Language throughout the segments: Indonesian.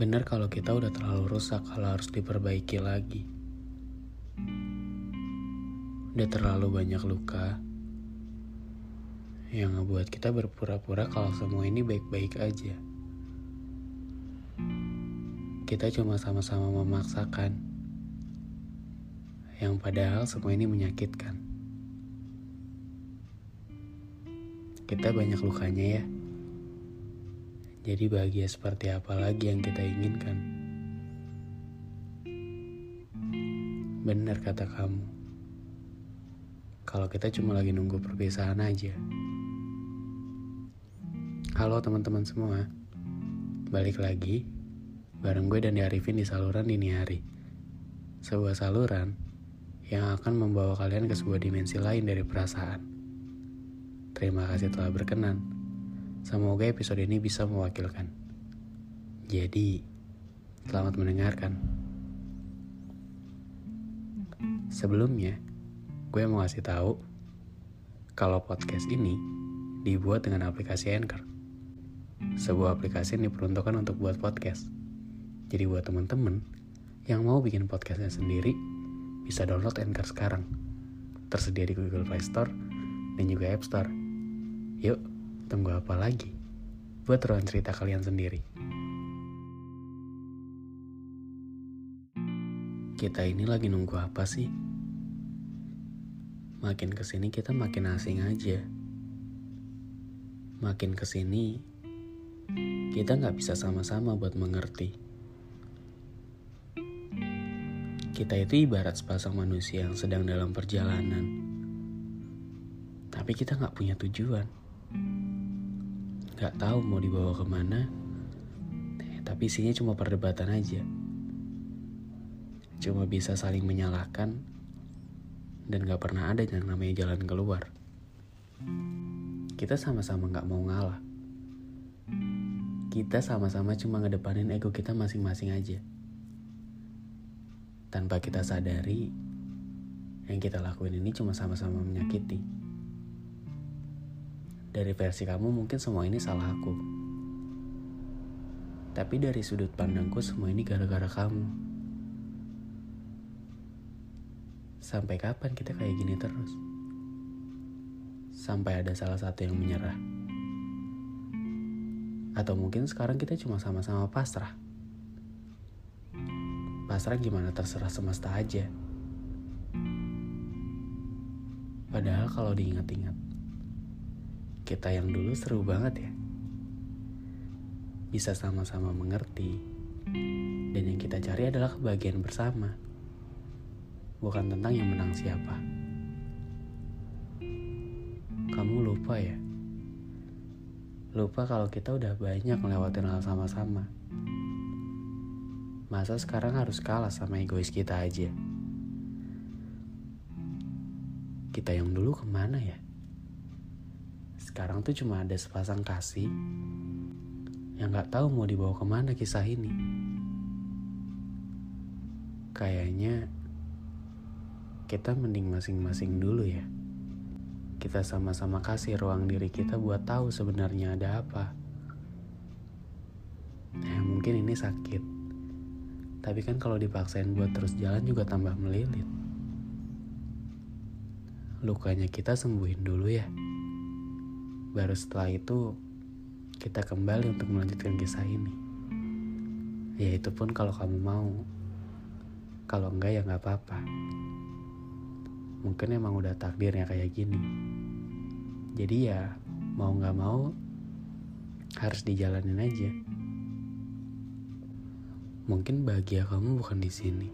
Bener kalau kita udah terlalu rusak kalau harus diperbaiki lagi. Udah terlalu banyak luka yang ngebuat kita berpura-pura kalau semua ini baik-baik aja. Kita cuma sama-sama memaksakan, yang padahal semua ini menyakitkan. Kita banyak lukanya ya. Jadi bahagia seperti apa lagi yang kita inginkan? Benar kata kamu. Kalau kita cuma lagi nunggu perpisahan aja. Halo teman-teman semua. Balik lagi bareng gue dan Arifin di saluran dini hari. Sebuah saluran yang akan membawa kalian ke sebuah dimensi lain dari perasaan. Terima kasih telah berkenan. Semoga episode ini bisa mewakilkan. Jadi, selamat mendengarkan. Sebelumnya, gue mau ngasih tahu kalau podcast ini dibuat dengan aplikasi Anchor. Sebuah aplikasi yang diperuntukkan untuk buat podcast. Jadi buat temen-temen yang mau bikin podcastnya sendiri, bisa download Anchor sekarang. Tersedia di Google Play Store dan juga App Store. Yuk, tunggu apa lagi? Buat ruang cerita kalian sendiri. Kita ini lagi nunggu apa sih? Makin ke sini kita makin asing aja. Makin ke sini kita nggak bisa sama-sama buat mengerti. Kita itu ibarat sepasang manusia yang sedang dalam perjalanan, tapi kita nggak punya tujuan. Nggak tahu mau dibawa ke mana, tapi isinya cuma perdebatan aja. Cuma bisa saling menyalahkan dan gak pernah ada yang namanya jalan keluar. Kita sama-sama gak mau ngalah. Kita sama-sama cuma ngedepanin ego kita masing-masing aja. Tanpa kita sadari, yang kita lakuin ini cuma sama-sama menyakiti. Dari versi kamu mungkin semua ini salah aku. Tapi dari sudut pandangku semua ini gara-gara kamu. Sampai kapan kita kayak gini terus? Sampai ada salah satu yang menyerah. Atau mungkin sekarang kita cuma sama-sama pasrah. Pasrah gimana terserah semesta aja. Padahal kalau diingat-ingat, kita yang dulu seru banget ya. Bisa sama-sama mengerti, dan yang kita cari adalah kebahagiaan bersama bukan tentang yang menang siapa. Kamu lupa ya? Lupa kalau kita udah banyak ngelewatin hal sama-sama. Masa sekarang harus kalah sama egois kita aja? Kita yang dulu ke mana ya? Sekarang tuh cuma ada sepasang kasih yang gak tahu mau dibawa ke mana kisah ini. Kayaknya kita mending masing-masing dulu ya. Kita sama-sama kasih ruang diri kita buat tahu sebenarnya ada apa. Nah, mungkin ini sakit. Tapi kan kalau dipaksain buat terus jalan juga tambah melilit. Lukanya kita sembuhin dulu ya. Baru setelah itu kita kembali untuk melanjutkan kisah ini. Ya itu pun kalau kamu mau. Kalau enggak ya nggak apa-apa mungkin emang udah takdirnya kayak gini jadi ya mau nggak mau harus dijalanin aja mungkin bahagia kamu bukan di sini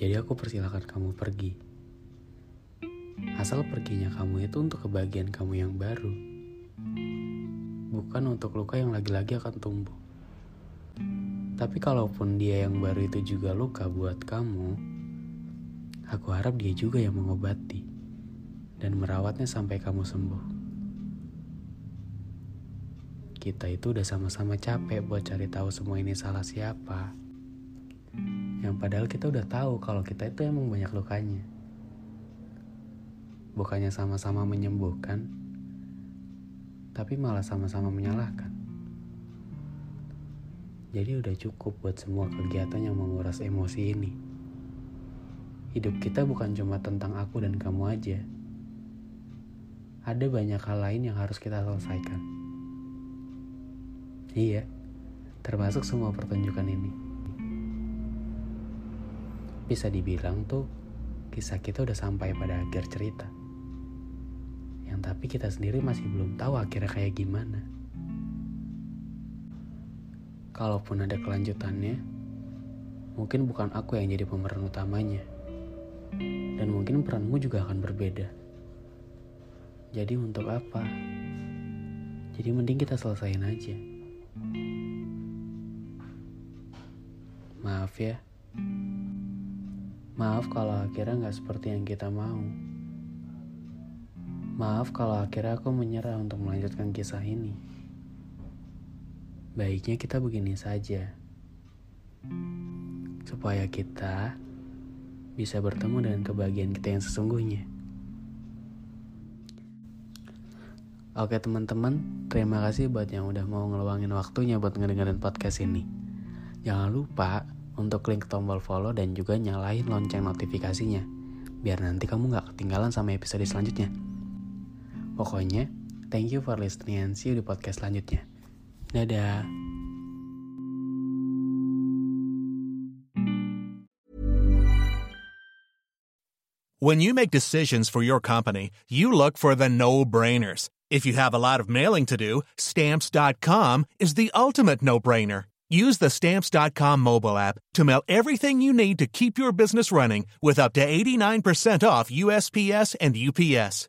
Jadi aku persilahkan kamu pergi. Asal perginya kamu itu untuk kebahagiaan kamu yang baru. Bukan untuk luka yang lagi-lagi akan tumbuh. Tapi kalaupun dia yang baru itu juga luka buat kamu, aku harap dia juga yang mengobati dan merawatnya sampai kamu sembuh. Kita itu udah sama-sama capek buat cari tahu semua ini salah siapa. Yang padahal kita udah tahu kalau kita itu emang banyak lukanya. Bukannya sama-sama menyembuhkan, tapi malah sama-sama menyalahkan. Jadi udah cukup buat semua kegiatan yang menguras emosi ini. Hidup kita bukan cuma tentang aku dan kamu aja. Ada banyak hal lain yang harus kita selesaikan. Iya, termasuk semua pertunjukan ini bisa dibilang tuh kisah kita udah sampai pada akhir cerita. Tapi kita sendiri masih belum tahu akhirnya kayak gimana. Kalaupun ada kelanjutannya, mungkin bukan aku yang jadi pemeran utamanya. Dan mungkin peranmu juga akan berbeda. Jadi untuk apa? Jadi mending kita selesaiin aja. Maaf ya. Maaf kalau akhirnya nggak seperti yang kita mau. Maaf kalau akhirnya aku menyerah untuk melanjutkan kisah ini. Baiknya kita begini saja. Supaya kita bisa bertemu dengan kebahagiaan kita yang sesungguhnya. Oke teman-teman, terima kasih buat yang udah mau ngeluangin waktunya buat ngedengerin podcast ini. Jangan lupa untuk klik tombol follow dan juga nyalain lonceng notifikasinya, biar nanti kamu gak ketinggalan sama episode selanjutnya. Pokoknya, thank you for listening and see you di podcast selanjutnya. Dadah! When you make decisions for your company, you look for the no-brainers. If you have a lot of mailing to do, stamps.com is the ultimate no-brainer. Use the Stamps.com mobile app to mail everything you need to keep your business running with up to 89% off USPS and UPS.